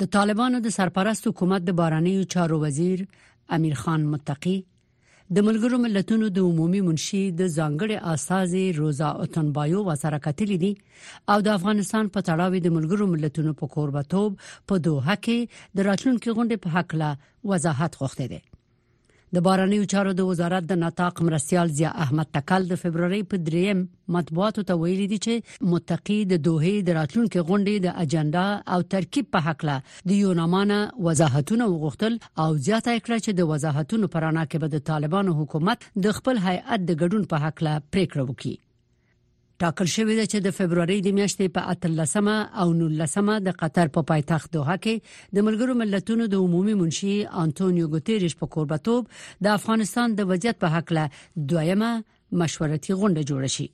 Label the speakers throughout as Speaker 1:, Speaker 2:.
Speaker 1: د
Speaker 2: طالبانو د سرپرست حکومت د بارنیو چارو وزیر امیر خان متقی د ملګرو ملتونو د عمومي منشي د ځانګړي استاذي روزا اوتنبایو وسره کتلې دي او د افغانستان په تړاو د ملګرو ملتونو په کوربتوب په دوه کې د راتلونکو غونډې په حق لا وضاحت غوښتي دي د بارنیو چارو د وزارت د نطاق مرستيال ضیا احمد تکل د فبرवरी په دریم مطبوعاتو ته ویلي دي چې متقی د دوه د راتلونکو غونډې د اجنډا او ترکیب په حق له د یونامانه وضاحتونه وغوښتل او زیاته کړه چې د وضاحتونو پرانا کې به د طالبانو حکومت د خپل هیئت د ګډون په حق له پریکړه وکړي ټاکل شوې ده چې د فبرवरी د میاشتې په 13مه او 19مه د قطر په پایتخت دوحه کې د ملګرو ملتونو د عمومي منشي انټونیو ګوتيریش په قربتوب د افغانستان د وضعیت په حق له دویمه مشورتي غونډه جوړه شي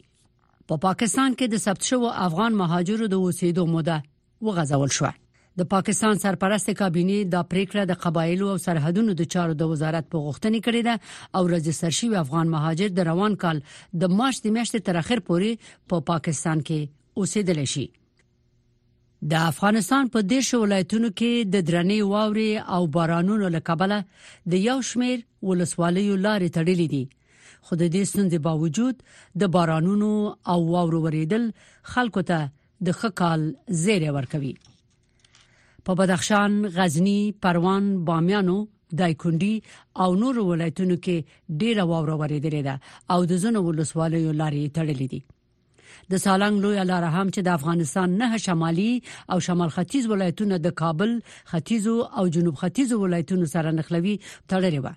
Speaker 2: په پا پاکستان کې د ثبت شوو افغان مهاجرو د اوسېدو موده وغځول شو د پاکستان سرپرست کابینه دا پریکړه د قبایلو او سرحدونو د چارو د وزارت په غوښتنې کړې ده او رجستر شوی افغان مهاجر د روان کال د مارچ د میاشتې تر اخر پورې په پا پاکستان کې اوسېدل شي د افغانستان په دیش ولایتونو کې د درنې واورې او بارانونو لکبله د یو شمیر ولسوالیو لارې تړلې دي خو د دې ستونزې باوجود د بارانونو او واورو وریدل خلکو ته د خکال زیره ورکوي په بدخشان، غزنی، پروان، بامیانو دایکندي او نور ولایتونو کې ډیره واوره ورېدلې ده او د زونو ولسوالیو لارې تړلې دي د سالنګ لوی لار هم چې د افغانستان نه شمالي او شمال ختیځ ولایتونه د کابل ختیځو او جنوب ختیځو ولایتونو سره نښلوي تړلې و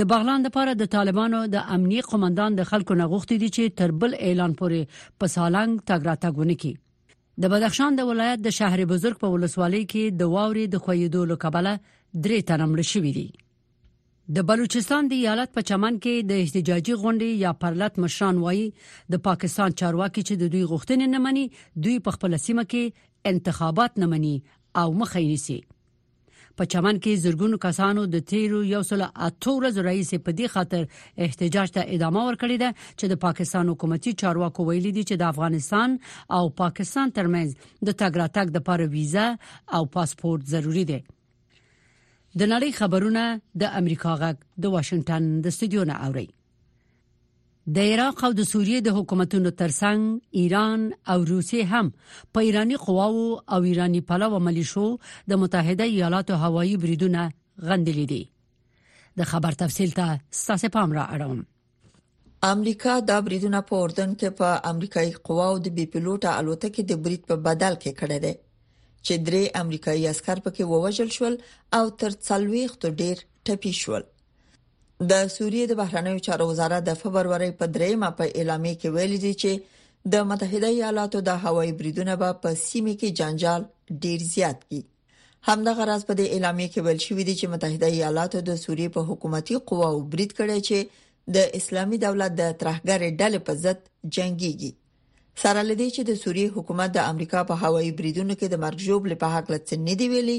Speaker 2: د بغلان لپاره د طالبانو د امنیي قومندان د خلکو نغښتې دي چې تر بل اعلان پورې په سالنګ تګ راتګ ونکړي د بدخشان د ولایت د شهر بزرګ په ولسوالۍ کې د واورې د خویدو لکبله درې تنه مړ شوي دي د بلوچستان د ایالت په چمن کې د احتجاجي غونډې یا پرلت مشران وایي د پاکستان چارواکي چې د دوی غوښتنې نه مني دوی په خپل سیمه کې انتخابات نه مني او مخه یې نیسي په چمن کې زرګونو کسانو د تیرو یو سل اتو ورځو رئیس په دې خاطر احتجاج ته ادامه ورکړې ده چې د پاکستان حکومتي چارواکو ویلي دي چې د افغانستان او پاکستان ترمنځ د تګ راتګ لپاره ویزه او پاسپورت ضروری دی د نړۍ خبرونه د امریکا غږ د واشنگټن د استودیو نه اوري د عراق او د سوریې د حکومتونو ترڅنګ ایران او روسیه هم په ایرانی قواو او ایرانی پلو ملیشو د متحده ایالاتو هوایی بریدونه غندلې دي د خبر تفصیل ته ستاسو پام را اړوم
Speaker 3: امریکا دا بریدونه په اردن کې په امریکایي قواو د بي پيلوټه الوتکې د برید په بدل کې کړی دی چې درې امریکایي عسكر پکې ووژل شول او تر 40 ډیر ټپي شول د سوریې د بهرنیو چارو وزارت د فبرवरी په 3مه په اعلامیه کې ویلي دي چې د متحده ایالاتو د هوایي بریدونه به په سیمه کې جنجال ډیر زیات کړي همدغه راز په دې اعلامیه کې ویل شوې دي چې متحده ایالاتو د سوریې په حکومتي قواو برید کړی چې د اسلامي دولت د ترهګر ډلې په ضد جنگيږي سره لدی چې د سوریې حکومت د امریکا په هوایي بریدونو کې د مرګ جوړ لپاره حق لڅ نه دی ویلي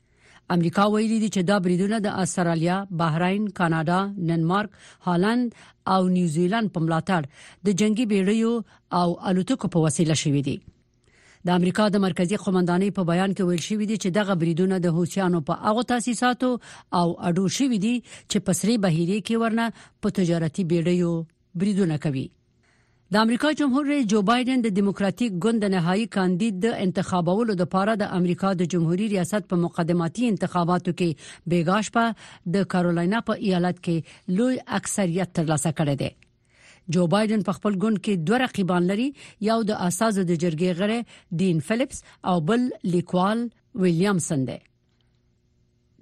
Speaker 3: امریکا
Speaker 2: ویلي دي چې دا بریدونه د استرالیا، بحرین، کاناډا، ډنمارک، هالند او نیوزیلند په ملاتړ د جنگي بیړیو او الوتکو په وسیله شوې دي د امریکا د مرکزی قومندانۍ په بیان کې ویل شوی دی چې دغه بریدونه د حوثیانو په هغه تاسیساتو او اډو شوی دی چې په سری بهیره کې ورنه په تجارتي بیړیو بریدونه کوي د امریکا جمهور رئیس جو بایډن د دیموکراتیک ګوند د نهایی کاندید د انتخابولو لپاره د امریکا د جمهوریت ریاست په مقدماتي انتخاباتو کې بیګا شپه د کارولینا په ایالت کې لوی اکثریت ترلاسه کړی دی جو بایډن په خپل ګوند کې دوه رقیبان لري یو د اساسو د جرګې غړی ډین فلیپس او بل لیکوال ویلیامسن دی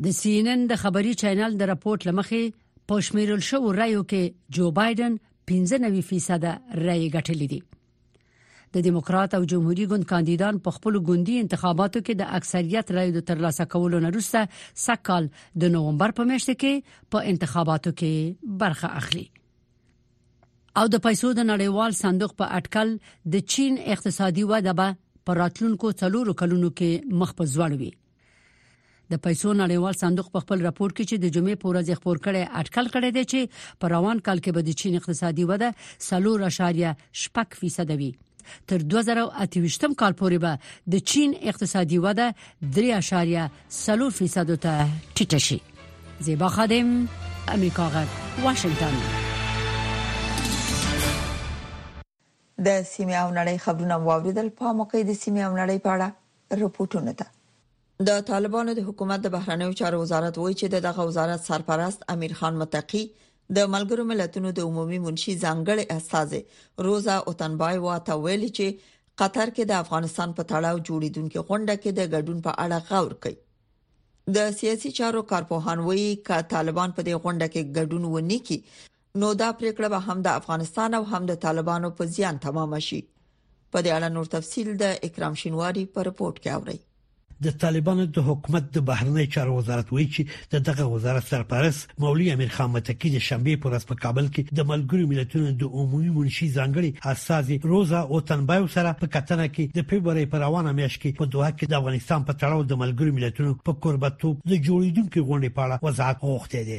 Speaker 2: د سی ان ان د خبري چینل د راپورټ لمخې په شمیرل شو رایو کې جو بایدن 15% رای ګټلې دي د دیموکرات او جمهوریت ګوند کاندیدان په خپل ګوندي انتخاباتو کې د اکثریت رای د ترلاسه کولو نه وروسته سکهال د نوومبر په میاشت کې په انتخاباتو کې برخه اخلي او د پیسو د نړیوال صندوق په اټکل د چین اقتصادي وده به په راتلونکو څلورو کلونو کې مخ په ځوړ وي د پیسو نړیوال صندوق په خپل راپور کې چې د جمعې په ورځ خبر کړي اټکل کړی دی چې په روان کال کې به د چین اقتصادي وده 3.8% وي تر 2028م کال پورې به د چین اقتصادي وده 3.4% ته ټیټه شي زیبا خادم امریکا غږ واشنگتن
Speaker 3: د سیمه او نړۍ خبرونه واوریدل په موقع د سیمه او نړۍ په اړه رپورټونه ده د طالبانو د حکومت د بهرنیو چارو وزارت وایي چې دغه وزارت سرپرست امیر خان متقی د ملګرو ملتونو د عمومي منشي ځانګړي استاد روزا اوتنبای واته ویل چې قطر کې د افغانستان په تړاو جوړیدونکو غونډه کې د ګډون په اړه غور کوي د سیاسي چارو کارپوهان وایي چې طالبان په دې غونډه کې ګډون ونی کی نو دا پریکړه به هم د افغانستان او هم د طالبانو په زیان تمام شي په دې اړه نور تفصيل د اکرام شینواری په رپورت کې اورئ
Speaker 4: د طالبانو د حکومت د بهرنی چارو وزارت وایي چې د دغه وزارت سرپرست مولوی امیر خان متکی د شنبه پر ورځ په کابل کې د ملګرو ملتونو د عمومي منشي ځانګړي استاذ روزا اوتنبایو سره په کتنه کې د فبرवरी پر روانه میاشت کې په دوه کې د افغانستان په تړاو د ملګرو ملتونو په قربتوب د جوړیدونکو غونډې په اړه وضاحت غوښتي دي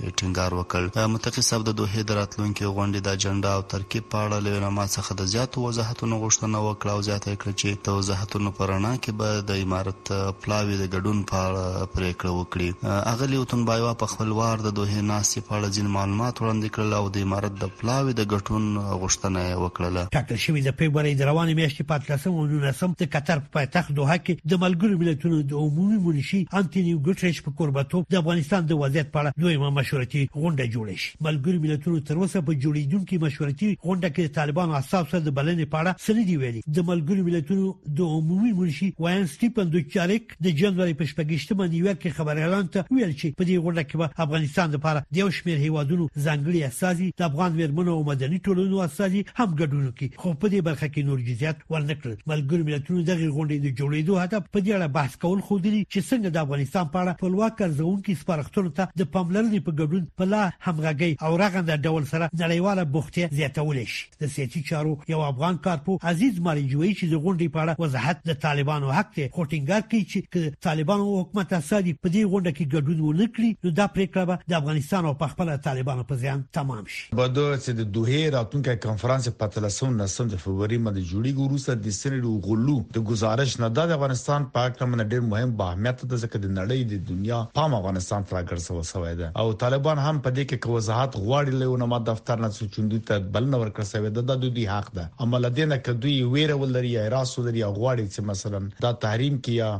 Speaker 5: یې ټینګار وکړ. متقي صاحب د دوحې د راتلونکې غونډې د اجنډا او ترکیب په اړه له علماء څخه د زیاتو وضاحتونو غوښتنه وکړه او زیاته یې کړه چې د وضاحتونو په رڼا کې به د امارت پلاوي د ګډون په اړه پرېکړه وکړي. اغلې اوتونبایوا په خپل وار د دوحې ناستې په اړه ځینې معلومات وړاندې کړل او د امارت د پلاوي د ګټون غوښتنه یې وکړله.
Speaker 4: ټاکل شوې د فبرورۍ د روانې میاشتې په اتلسم او نولسم د قطر په پایتخت دوحه کې د ملګرو ملتونو د عمومي منشي انتونیو ګوترش کوربتوب د افغانستان د وضعیت په اړه دویمه مشورتي غونډه جوړه شي ملګرو ملتونو تر اوسه په جوړیدونکو مشورتي غونډه کې د طالبانو استاد سره د بلنې په اړه څه نه دی ویلي د ملګرو ملتونو د عمومي منشي وایان سټیفن دوچاریک د جنوري په شپږشتمه نیویارک کې خبريالان ته ویل چې په دې غونډه کې به افغانستان لپاره د یو شمېر هیوادونو ځانګړي استازي د افغان ویرمنو او مدني ټولنو استازي هم ګډون کوي خو په دې برخه کې نور جزئیات ورنکړل ملګرو ملتونو دغه غونډې د جوړېدو هدف په دې اړه بحث کول خو دي چې څنګه د افغانستان په اړه ټولواک ارزونکو سپارښتنو ته د پاملرنې په ګډون په لا همغږي او رغنده ډول سره نړیواله بوختیا زیاتول شي د سیاسي چارو یو افغان کارپو عزیز مارجوي چې د غونډې په اړه وضاحت د طالبانو حق دی خو ټینګار کوي چې طالبانو حکومت اساسي په دې غونډه کې ګډون ونه کړي نو دا پریکړه به د افغانستان او په خپل طالبانو په ځان تمام به
Speaker 6: د چې د دوحې راتلونکی کنفرانس په اتلسم نهسم د فبروري مه د جوړیږي وروسته د سنډ او غلو د ګزارش نه دا د افغانستان په هکله مه ډیر مهم باهمیته ده ځکه د نړۍ د دنیا پام افغانستان ته راګرځول شوی ده او طالبان هم په دې کې که وضاحت غواړي له یونما دفتر نه څو چوندوی ته بلنه ورکړل شوی ده دا د دوی حق ده اما له دې نه که دوی ویره ولري یا حراس ولري یا غواړي چې مثلا دا تحریم کې یا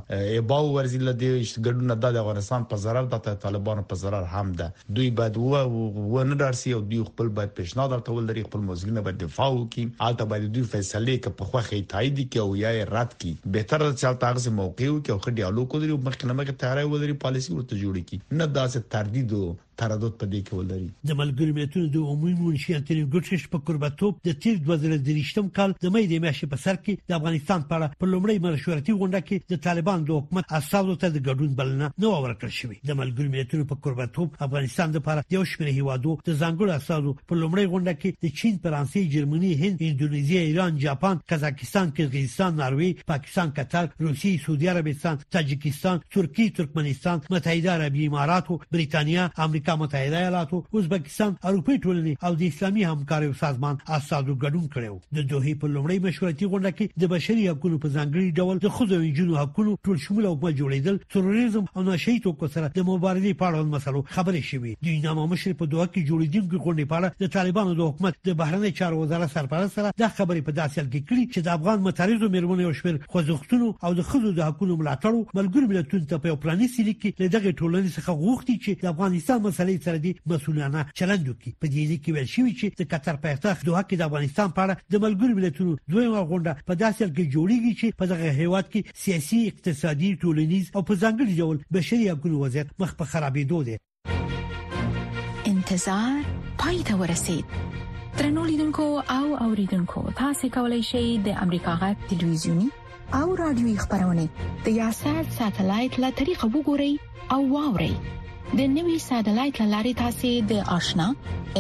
Speaker 6: اباو ورزي له دې ګډون نه دا د افغانستان په ضرر ده طالبانو په ضرر هم ده. دوی باید و و نه ډار سي او دوی خپل باید پیشنهاد هلته ولري، خپل مزلونه باید دفاع وکړي، هلته باید د دوی فیصلې که په خوښه یې تایید کړي او یا یې رد کړي، بهتره ده چې هلته هغسې موقع وکړي او ښه ډیالوګ ولري او مخکې له مخې تیاری ولري پالیسي ورته جوړه کړي، نه داسې تردید و
Speaker 7: تردد په دې کې ولري.
Speaker 4: د ملګرو ملتونو د عمومي منشي انتونیو ګوتریش په کوربه توب د تیر دوه زره درویشتم کال د مې د میاشتې په سر کې د افغانستان په اړه په لومړۍ ملشورتي غونډه کې د طالبانو د حکومت استازو ته د ګډون بلنه نه وه ورکړل شوې. د ملګرو ملتونو په کوربتوب افغانستان لپاره یو شمېر هیوادو د ځانګړو استادو په لومړۍ غونډه کې د چین، فرانسې، جرمني، هند، انډونیزیا، ایران، جاپان، قزاقستان، قرغیزستان، ناروی، پاکستان، قطر، روسیې، سعودي عربستان، تاجکستان، ترکیه، ترکمنستان، متحده عربي اماراتو، بریتانیا، امریکا متحده ایالاتو، ازبکستان، اروپای ټولنې او د اسلامي همکاریو سازمان استادو ګډون کړی و. د دوحې په لومړۍ مشورتي غونډه کې د بشري حقوقو په ځانګړي ډول د خځو او جنو حقوقو ټول شمول او حکومت جوړیدل تروریزم او نشئی توکو سره د مبارزې په اړه مسلو خبرې شوې د انامه مشر په دوحه کې جوړیدونکو غونډې په اړه د طالبانو د حکومت د بهرنی چارو وزارت سرپرست سره د خبرې په داسې حال کې کړي چې د افغان متحرزو میرمنو او شمیر خوځښتونو او د خځو د حقوقو ملاتړو ملګرو ملتونو ته په پرانیستي لیک کې له دغه ټولنې څخه غوښتي چې د افغانستان مسلې سره د مسولانه چلند وکړي په دې لیک کې ویل شوی چې د قطر پایتخت دوحه کې د افغانستان په اړه د ملګرو ملتونو دویمه غونډه په داسې حال کې جوړیږي چې په دغه هیواد کې سیاسي اقتصادي ټولنیز او په ځانګړي ډول بشري حقوقو وضعیت مخ په خرابېدو دی
Speaker 1: انتظار پای ته ورسید ترنو لیدونکو او اوریدونکو تاسو کولی شئ د امریکا غټ ټلویزیونی او رادیوي خبرونه د یاشر ساتلایت له طریقو وګورئ او واورئ د نوي ساتلایت لارې تاسو د آشنا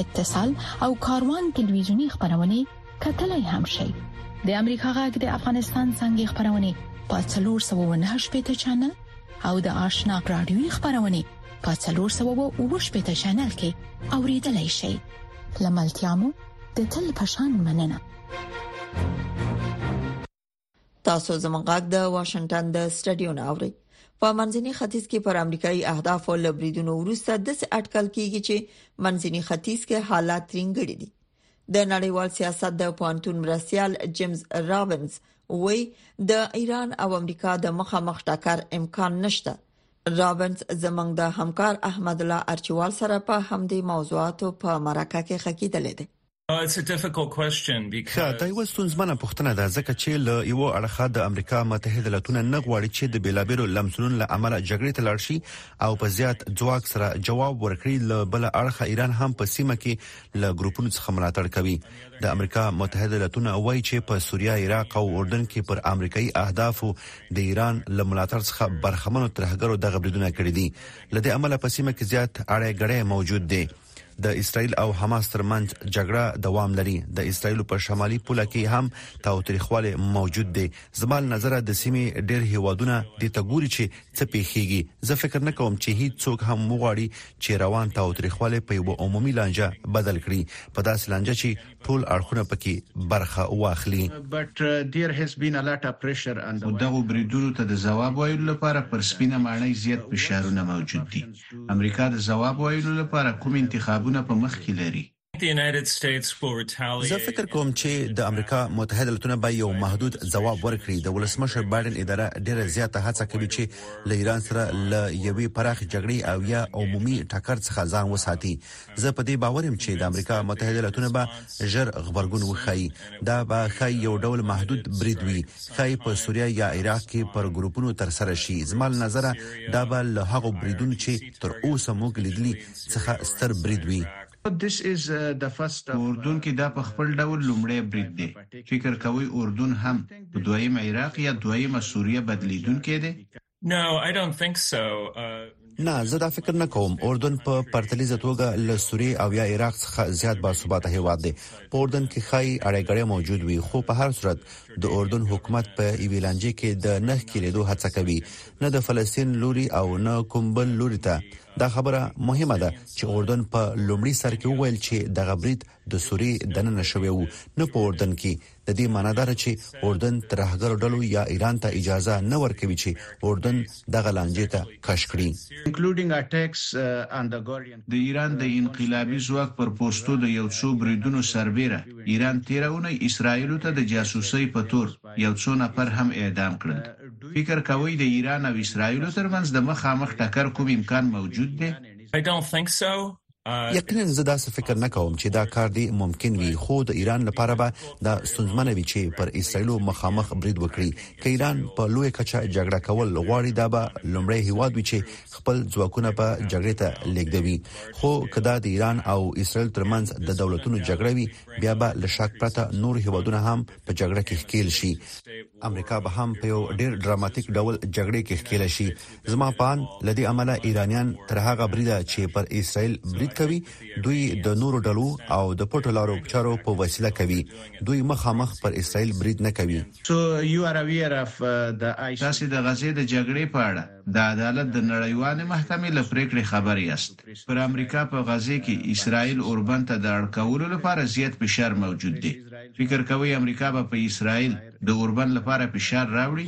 Speaker 1: اتصال او کاروان ټلویزیونی خبرونه کتلای هم شئ د امریکا غږ د افغانستان څنګه خبرونه په 308 پټ چنل او د آشنا رادیوي خبرونه په 308 پټ چنل کې اوریدلای شئ لملتيامو د تل پشان مننه
Speaker 3: تاسو زموږ غږ د واشنگټن د سټډیو نه اورئ په منځني ختیځ کې پر امریکایي اهدافو لبریدونو وروسته د څه اټکل کیږي چې منځني ختیځ کې حالات ترنګړي دي د نړیوال سیاست د پوانتون مرسیال جیمز رابنز وای د ایران او امریکا د مخامخ ټکر امکان نشته رابنز زمنګ د همکار احمد الله ارچوال سره په همدې موضوعاتو په مرکه کې
Speaker 8: خکېدلې ده ښه،
Speaker 9: دا یوه ستونزمنه پوښتنه ده، ځکه چې له یوه اړخه د امریکا متحد ایالتونه نه غواړي چې د بیلابیلو لمسونونو له امله جګړې ته لاړ شي او په زیات ځواک سره جواب ورکړي، له بل اړخه ایران هم په سیمه کې له ګروپونو څخه ملاتړ کوي. د امریکا متحد ایالتونه وایي چې په سوریه، عراق او اردن کې پر امریکایي اهدافو د ایران له ملاتړ څخه برخمنو ترهګرو دغه بریدونه کړي دي. له دې امله په سیمه کې زیات اړی ګړی موجود دی. د اسرایل او حماس ترمنځ جګړه دوام لري د اسرایل په شمالي پوله کې هم تاوتریخواله موجود دی زمال نظر د سیمې ډېر هیوادونه د تګوري چې څه پیخيږي زه فکر نه کوم چې هیڅ څوک هم وغواړي چې روان تاوتریخواله په یو عمومي لانجه بدل کړي په داس لانجه چې ټول اړخونه پکې برخه واخلي
Speaker 6: دغه بریدونو ته د ځواب وایلو لپاره پر سپینه ماڼۍ زیات فشارونه موجود دي امریکا د ځواب ویلو لپاره کوم انتخابونه په مخ کې لري؟
Speaker 9: زه فکر کوم چې د امریکا متحده ایالتونه به یو محدود ځواب ورکړي د ولسمشر بایډن اداره ډیره زیاته هڅه کوي چې له ایران سره له یوې پراخې جګړې او یا عمومي ټکر څخه ځان وساتي زه په دې باور یم چې د امریکا متحده ایالتونه به ژر غبرګون وښایي دا به ښایي یو ډول محدود برید وي ښایي په سوریه یا عراق کې پر ګروپونو تر سره شي زما له نظره دا به له هغو بریدونو چې تر اوسه موږ لیدلي څخه ستر برید وي
Speaker 6: په اردن کې دا په خپل ډول لومړی برید دی فکر کوئ اردن هم په دویم عراق یا دویمه سوریه بدلیدونکی دی؟
Speaker 9: نه، زه دا فکر نه کوم. اردن په پرتلیزه توګه له سوریې او یا عراق څخه زیات باثباته هیواد دی. په اردن کې ښايي اړه ګړی موجود وي، خو په هر صورت د اردن حکومت په یوې لانجې کې د نه ښکیلیدو هڅه کوي، نه د فلسطین لوري او نه کوم بل لوري ته. دا خبره مهمه ده چې اردن په لومړي سر کې وویل چې دغه برید د سوریې دننه شوی وو، نه په اردن کې. د دې معنی دا ده چې اردن ترهګرو ډلو یا ایران ته اجازه نه ورکوي چې اردن دغه لانجې ته کش کړي.
Speaker 6: د ایران د انقلابي ځواک پر پوستو د یو څو بریدونو سربیره، ایران تیره اونۍ اسراییلو ته د جاسوسۍ په تور یو څو نفر هم اعدام کړل. فکر کوئ د ایران او اسراییلو ترمنځ د مخامخ ټکر کوم امکان موجود دی؟
Speaker 9: یقینا زه داسې فکر نه کوم چې دا کار دې ممکن وي خو د ایران لپاره به دا ستونزمن وي چې پر اسرایل مخامخ برید وکړي که ایران په لوی کچه جګړه کول غواړي دا به لومړی هیواد وي چې خپل ځواکونه په جګړه ته لګدوي خو کدا د ایران او اسرایل ترمنځ د دولتونو جګړه وي بیا به لشاک پرته نور هیوادونه هم په جګړه کې ښکیل شي امریکا به هم په یو ډیر ډراماتیک ډول جګړه کې ښکیل شي زما په اند له دې امله ایرانیان تر هغه بریده چې پر اسراییل برید کوي دوی د نورو ډلو او د پټو لارو چارو په وسیله کوي دوی مخامخ پر اسراییل برید نه کوي.
Speaker 6: تاسې د غزې د جګړې په اړه د عدالت د نړیوالې محکمې له پریکړې خبر یاست؟ پر امریکا په غزې کې اسراییل اوربند ته د اړ کولو لپاره زیات فشار موجود دی. فکر کوئ امریکا به په اسراییل، د اوربند لپاره فشار راوړي.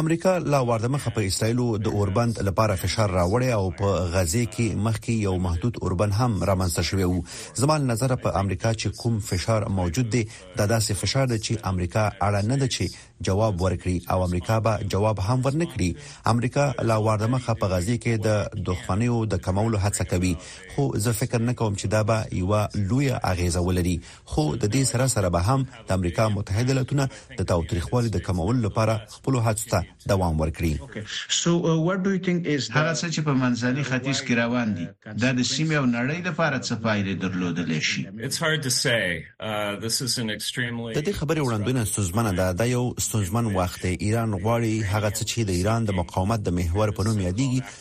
Speaker 9: امریکا لا واردمخه په اسراییلو د اوربند لپاره فشار راوړی او په غزې کې مخکې یو محدود اوربند هم رامنځته شوی و. زما له نظره په امریکا چې کوم فشار موجود دی دا داسې فشار دی چې امریکا اړه نه ده چې جواب ورکړي او امریکا به جواب هم ورنه کړي. امریکا لا واردمخه په غزې کې د دښمنیو د کمولو هڅه کوي خو زه فکر نه کوم چې دا به یوه لویه اغیزه ولري خو د دې سره سره به هم د امریکا متحد ایالتونه د تاوتریخوالي د کمولو لپاره خپلو هڅو ته دوام ورکړي.
Speaker 6: هغه څه چې په منځني ختیځ کې روان دي، دا د سیمې او نړۍ لپاره څه پایلې درلودلی شي؟
Speaker 9: د دې خبرې وړاندوینه ستونزمنه ده. دا یو ستونزمن وخت دی. ایران غواړي هغه څه چې د ایران د مقاومت د محور په نوم یادیږي،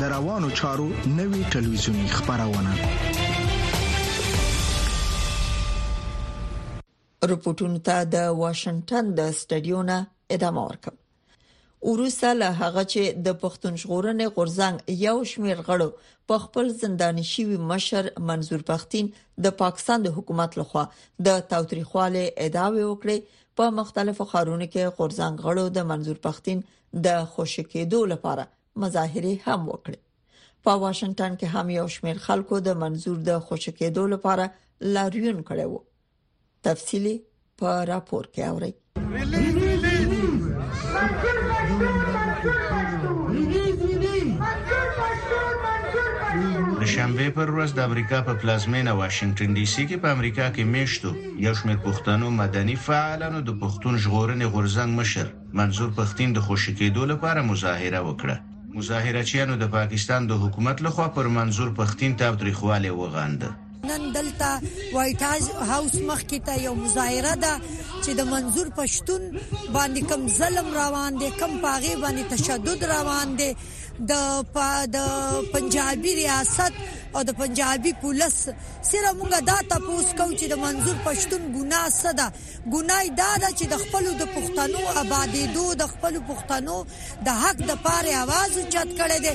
Speaker 9: د
Speaker 10: روانو چارو نوي ټلویزیونی خبرونه
Speaker 3: رپورټونو ته د واشنگټن د سټډیو نه ادامه ورکوم وروسته له هغه چې د پښتون ژغورنې غورځنګ یو شمېر غړو په خپل زنداني شوی مشر منظور پښتين د پاکستان د حکومت لخوا د تاوتریخوالي ادعاوې وکړې په مختلفو خارونو کې غورځنګ غړو د منظور پښتين د خوشی کېدو لپاره مظاهره هم وکړي په واشنگټن کې هم یو شمېر خلکو د منظور د خوشکېدو لپاره لاریون کړی وو تفصيلي په راپور کې اوري
Speaker 6: د شنبه پر ورځ د امریکا په پلازمینه واشنگټن ډي سي کې په امریکا کې میشتو یو شمېر پښتنو مدني فعالانو د پښتون ژغورنې غورځنګ مشر منظور پښتين د خوشي کېدو لپاره مظاهره وکړه. مظاهره چيانو د پاکستان د حکومت له خوا پر منظور پښتين تاوتريخوالی وغانده.
Speaker 11: نن دلته وايټ هاوس مخکې ته يو مظاهره ده چې د منظور پښتون باندې کوم ظلم روان دی، کوم په هغې باندې تشدد روان دی، د د پنجابي رياست او د پنجابي پولس سره موږ دا تپوس کوو چې د منظور پښتون ګناه څه ده؟ ګناه یې دا ده چې د خپلو د پښتنو ابادېدو، د خپلو پښتنو د حق د پاره اواز اوچت کړی دی،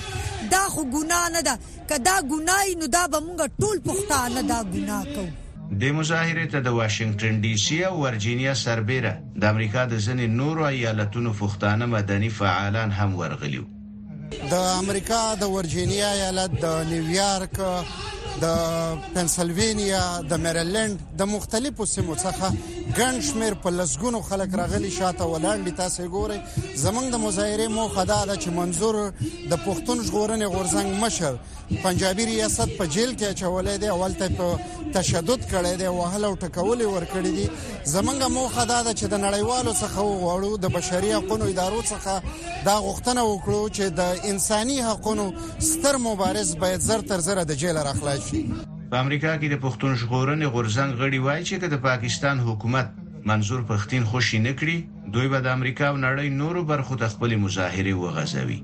Speaker 11: دا خو ګناه نه ده، که دا ګناه وي نو دا به موږ ټول پښتانه دا ګناه کوو.
Speaker 6: دې مظاهرې ته د واشنګټن ډي سي او ورجینیا سربېره د امریکا د ځینې نورو ایالتونو پښتانه مدني فعالان هم ورغلي وو.
Speaker 12: د امریکا د ورجینیا ایالت د نیویارک د پنسلوانیا د میریلند د مختلفو سیمو څخه ګڼ شمیر په لسګونو خلک راغلي شاته ولاړ دي تاسو ګورئ زمونږ د مظاهره مو خدا د چې منظور د پښتون ژغورنې غورزنګ مشر پنجابي ریاست په جیل کې چولې دی اول ته په تشدد کړي دی وهل او ټکول ورکړي دي زمونږ موخه دا ده چې د نړیوالو څخه وغواړو د بشري حقوقو ادارو څخه دا غوښتنه وکړو چې د انساني حقوقو ستر مبارز باید زر تر زر د جیل راخلاص شي
Speaker 6: په امریکا کې د پښتون ژغورنې غورځنګ غړي وایي چې د پاکستان حکومت منظور پښتين خوشي نکړي دوی به د امریکا او نړۍ نورو برخو ته خپل مظاهره وغځوي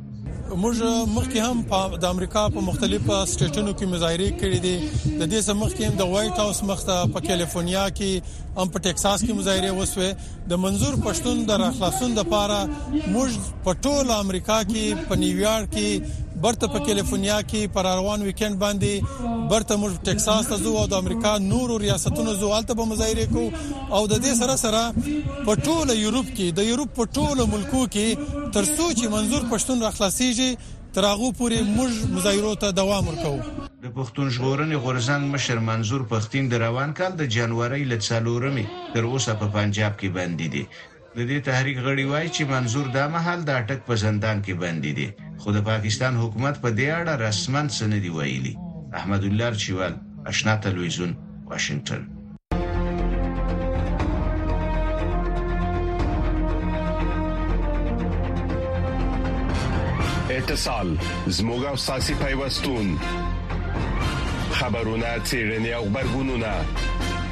Speaker 13: موږ مخکې هم د امریکا په مختلفو سټیټونو کې مظاهره کړې دي د دې سمخ کې د وایټ هاوس مخته په کیلیفورنیا کې هم په ټکساس کې مظاهره وسوه د منظور پښتون د راخلاصون د پاره موږ په ټول امریکا کې په نیویارک کې برته په کیلیفورنیا کې پر روان ویکند باندې برته موږ ټکساس ته ځو او د امریکا نورو ریاستونو ځو الته به مظاهره کوو او د دې سره سره په ټوله یورپ کې د یورپ په ټوله ملکو کې تر څو چې منظور پښتون را خلاصيږي تر هغه پورې موږ مظاهرو ته دوام ورکوو.
Speaker 6: د پښتون ژغورنې غورځنګ مشر منظور پښتین د روان کال د جنورۍ له څلورمې تر اوسه په پنجاب کې بندي دی. د دې تحریک غړي وايي چې منظور دا مهال د اټک په زندان کې بندي دی، خو د پاکستان حکومت په دې اړه رسماً څه نه دي ویلي. احمدالله ارچیوال، اشنا تلویزیون، واشنګټن.
Speaker 14: اتصال، زموږ او ستاسو پیوستون. خبرونه، څېړنې او غبرګونونه.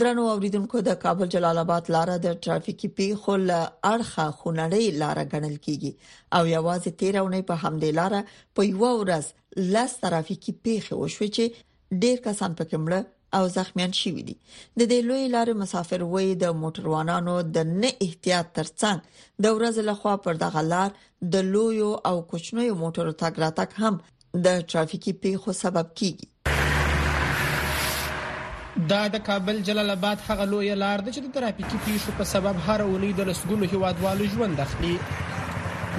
Speaker 3: درنو اوریدونکو د کابل جلال آباد لار د ټرافیکي پیښو له اړخه خونړۍ لار غنل کیږي او یوازې 13 ونې په همدې لار په یو ورځ لس ټرافیکي پیښې وشوي چې ډیر کسان پکې مړ او زخمیان شوي دي د دې لوی لارې مسافر وې د موټروانانو د نه احتیاط ترڅنګ د ورځ لخوا پر دغه لار د لوی او کوچنیو موټرو تګ راتګ هم د ټرافیکي پیښو سبب کیږي
Speaker 15: دا د کابل جلال آباد هغه لوی لار ده چې د ترافیکي پیښو په سبب هر اونۍ د لسګونو هیوادوالو ژوند اخلي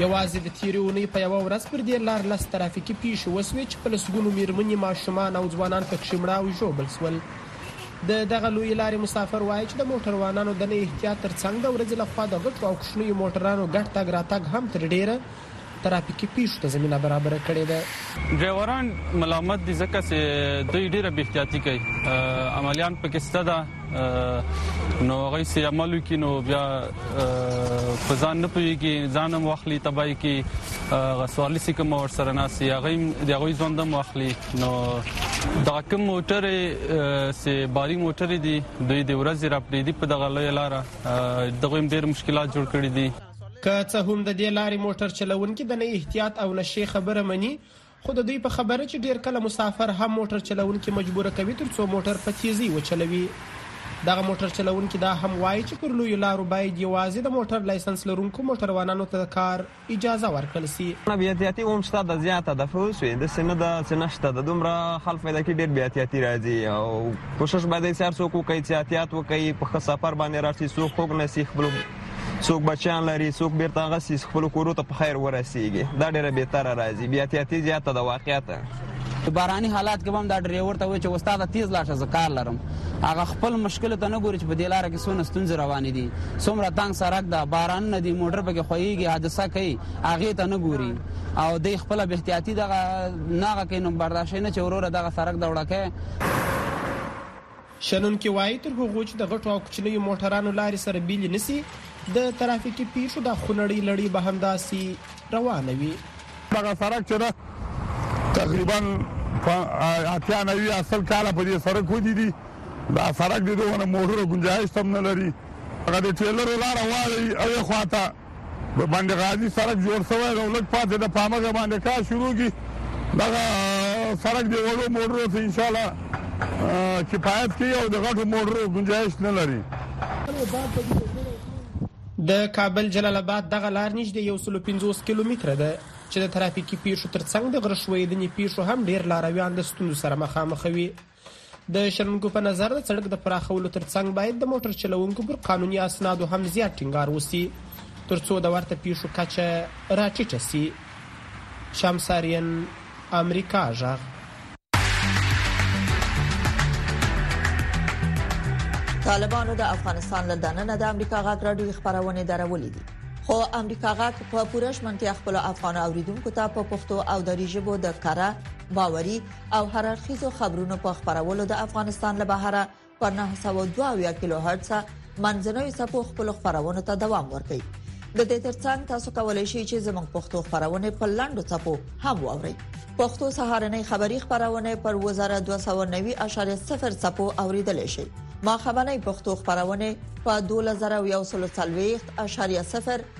Speaker 15: یوازې د تیری اونۍ په یو ورځ پر دې لار لس ترافیکي پیښې وسوې چې په لسګونو میرمنې ماشومان او ځوانان پکې مړه او ژوبل شول د دغه لوی لارې مسافر وایي چې د موټروانانو د نه احتیاط ترڅنګ د ورځې لخوا د غټو او کوچنیو موټرانو ګټ تګ راتګ هم تر ډیره ترافیکي پیښو ته زمینه برابره کړې ده.
Speaker 16: ډرایوران ملامت دي ځکه چې دوی ډیره بې احتیاطي کوي، عملیان په کې شته ده نو هغوی چې عمل وکړي نو بیا په ځان نه پوهیږي ځان هم واخلي تباه یې کړي، هغه سوارلي چې کوم ورسره ناست وي هغوی هم د هغوی ژوند هم واخلي نو دغه کوم موټرې چې باري موټرې دي دوی د ورځې راپریږدي په دغه لویه لاره دغوی هم ډیر مشکلات جوړ کړي دي.
Speaker 15: که څه هم د دې لارې موټر چلوونکي د نه احتیاط او نشې خبره مني خو د دوی په خبره چې ډیر کله مسافر هم موټر چلوونکي مجبور کوي ترڅو موټر په تیزی وچلوي دغه موټر چلوونکي دا هم وایي چې پر لوی لارو باید یوازې د موټر لایسنس لرونکو موټروانانو ته د کار اجازه ورکړل شي نه
Speaker 17: بیا احتیاطي هم شته د زیاته د فوس وي د سینه د سینه شته د دومره خلک پیدا کې ډیر بیا احتیاطي راځي او کوشش باید سر سو کوی چې احتیاط وکړي په سفر باندې راشي سو خوګ نه سي خپل څوک بچیان لري څوک بیرته هغه سي خپل کورو ته په خیر ورسیږي دا ډیره به تر راځي بیا تیاتي زیاته د واقعیت
Speaker 18: باراني حالات کې هم دا ډرایور ته وای چې استاد تیز لاشه ز کار لرم هغه خپل مشکل ته نه ګوري چې په دې لار کې سونه ستونز روان دي څومره تنگ سرک ده باران نه دی موټر پکې خوېږي حادثه کوي هغه ته نه ګوري او د خپل به احتیاطي دغه ناغه کې نو برداشت نه چې وروره دغه سرک
Speaker 15: دوړکه شنونکي وايي، تر هغو چې د غټو او کوچنیو موټرانو لارې سره بېلې نه شي، د ترافیکي پېښو دا خونړۍ لړۍ به همداسې روانه وي.
Speaker 19: دغه سرک چې ده تقریباً اتیا نوي یا سل کاله په دې سرک ودي دي، دا سرک دې دومره موټرو ګنجایشت هم نه لري، هغه د ټرېلرو لاره واړوي او یې خوا ته د بند غازی سرک جوړ سوی دی او لږ پاتی ده په همغه باندی کار شروع کی دغه سرک دی وړو موټرو ته انشاءالله کفایت کوي او د غټو موټرو ګنجایش نه لري
Speaker 15: د کابل جلال اباد دغه لار نږدې یو سلو پنځوس کیلومتره ده چې د ترافیکي پیښو ترڅنګ د غره ښویدنې پیښو هم ډیر لارویان له ستونزو سره مخامخوي. د شنونکو په نظر د سړک د پراخولو ترڅنګ باید د موټر چلوونکو پر قانوني اسنادو هم زیات ټینګار وسی ترڅو د ورته پیښو کچه راټیټه سی شمسارین امریکا ژغ
Speaker 3: طالبانو د افغانستان له دننه د امریکا غاک راډیو خبرونه درولې دي خو امریکا غاک په پوره شمنتیا خپل افغان اوریدونکو ته په پښتو او دری ژبه د کره باوري او هر اړخیزو خبرونو په خبرولو د افغانستان له بهره په 902 کیلو هرتز منځنوي سپو خپل خبرونه ته دوام ورکړي د دې ترڅنګ تاسو کولی شئ چې زموږ پښتو خبرونه په لاندو چپو هم واورئ پښتو سهارنې خبری خبرونه پر 2290.0 چپو اوریدل شي ما خبرنې پښتو خبرونه په 2140.0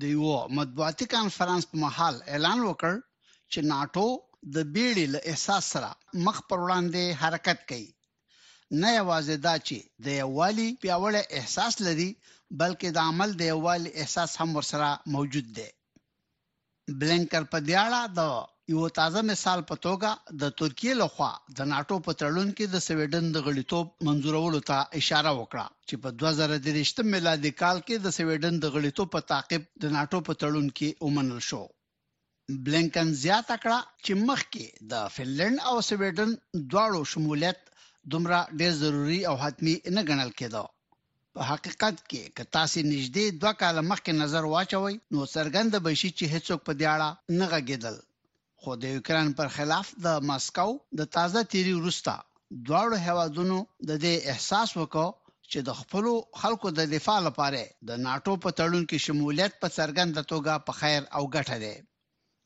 Speaker 3: د
Speaker 20: یو
Speaker 21: مطبوعاتي کانفرنس په مهال اعلان وکړ چې ناتو د بیړې له احساس سره مخ پر وړاندې حرکت کوي نه یوازې دا چې د یووالي پیاوړی احساس لري بلکې د عمل د یووالي احساس هم ورسره موجود دی بلنکر په دې اړه د یو تازه مثال په توګه د ترکیې لخوا د ناتو په تړون کې د سویډن د غړیتوب منزورولو ته اشاره وکړه چې په 2023 میلادي کال کې د سویډن د غړیتوب په تعقیب د ناتو په تړون کې ومنل شو بلینکن زیاته کړه چې مخکې د فنلند او سویډن دواړو شمولیت دومره ډیر ضروری او حتمی نه ګڼل کېده په حقیقت کې که تاسې نږدې دوه کاله مخکې نظر واچوئ، نو څرګنده به شي چې هېڅوک په دې اړه نه غږېدل. خو د یوکراین پر خلاف د مسکو د تازه تېري وروسته، دواړو هېوادونو د دې احساس وکړ چې د خپلو خلکو د دفاع لپاره د ناټو په تړون کې شمولیت په څرګنده توګه په خیر او ګټه دی.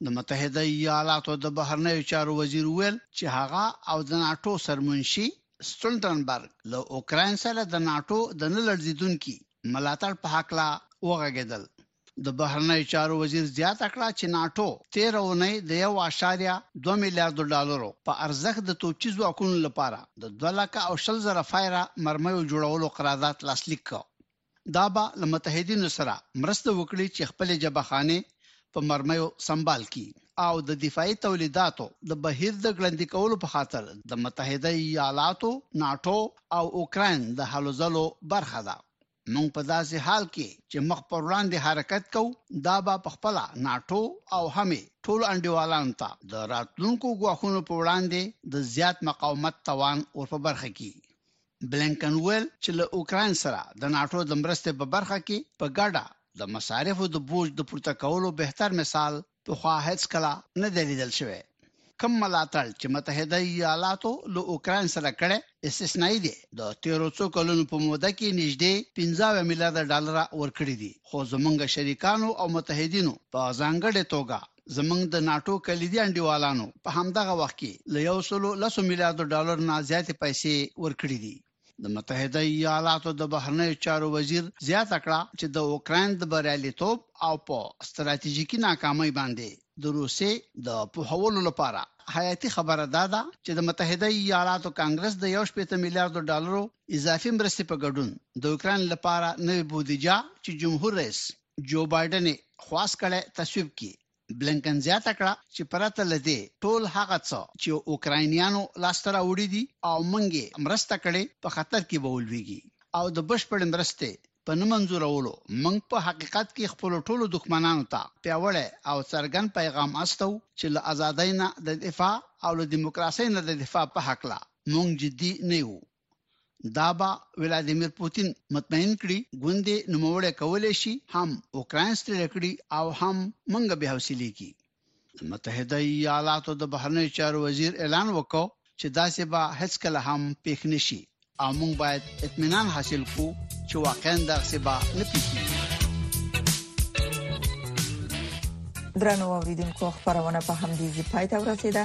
Speaker 21: د متحده ایالاتو د بهرنیو چارو وزیر ویل چې هغه او د ناتو سرمنشي سټولټنبرګ له اوکراین سره د ناتو د نه لړزیدونکي ملاتړ په حق لا وغږیدل د بهرنیو چارو وزیر زیاته کړه چې ناتو تیر اونۍ د 1.2 میلیارډ ډالرو په ارزښت د توپچي ځواکونو لپاره د 2 لک او 100 زره فایره مرمیو جوړولو قرارداد لاسلیک کړ دا به له متحدینو سره مرسته وکړي چې خپلې جبه خانې په مرمیو سمبال کړي او د دفاعي تولیداتو د بهیر د ګړندي کولو په خاطر د متحده ایالاتو، ناټو او اوکراین د هلو ځلو برخه ده. موږ په داسې حال کې چې مخ پر وړاندې حرکت کوو، دا به په خپله ناټو او هم یې ټولو انډیوالانو ته د راتلونکو ګواښونو په وړاندې د زیات مقاومت توان ور په برخه کړي. بلینکن ویل چې له اوکراین سره د ناتو د مرستې په برخه کې په ګډه د مصارفو د بوج د پورته کولو بهتر مثال په خوا هیڅ کلا نه دی لیدل شوی کم ملاتړ چې متحده ایالاتو له اوکراین سره کړی استثنایی دی د تیرو څو کلونو په موده کې نږدې 15 میلیارډ ډالر ورکړي دي خو زمونږ شریکانو او متحدینو په ځانګړې توګه زمونږ د ناټو کلیدي انډیوالانو په همدغه وخت کې له یو سلو لسو میلیارډو ډالر نه زیاتې پیسې ورکړې دي د متحده ایالاتو د بهرنیو چارو وزیر زیاته کړه چې د اوکراین د بریالیتوب او په ستراتیژیکي ناکامۍ باندې د روسي د پوهولو لپاره حیاتي خبره دا ده چې د متحده ایالاتو کانګرس د 1.8 میلیارډ ډالرو اضافي مرستې په ګډون د اوکران لپاره نوې بودیجه چې جمهور رئیس جو بایډن یې خواست کړی تصویب کړي. بلینکن زیاته کړه چې پرته له دې ټول هغه څه چې اوکراینیانو لاسته راوړي دي او موږ یې مرسته کړې په خطر کې به ولویږي او د بشپړې مرستې په نه منظورولو موږ په حقیقت کې خپلو ټولو دښمنانو ته پیاوړی او څرګند پیغام استوو چې له ازادۍ نه د دفاع او له دیموکراسۍ نه د دفاع په هکله موږ جدي نه یو. دا به ولادیمیر پوتین مطمئن کړي ګوندې نوموړی کولی شي هم اوکراین ستړی کړي او هم موږ به حوصلې کی متحده ایالاتو د بهرنی چارو وزیر اعلان وکړ چې داسې به هیڅ کله هم پیښ نشي او موږ باید اطمینان حاصل کو چې واقعا دغه به نه پیښیږي
Speaker 3: درنو اوریدونکو خبرونه په همدې ځای پای ته ورسیده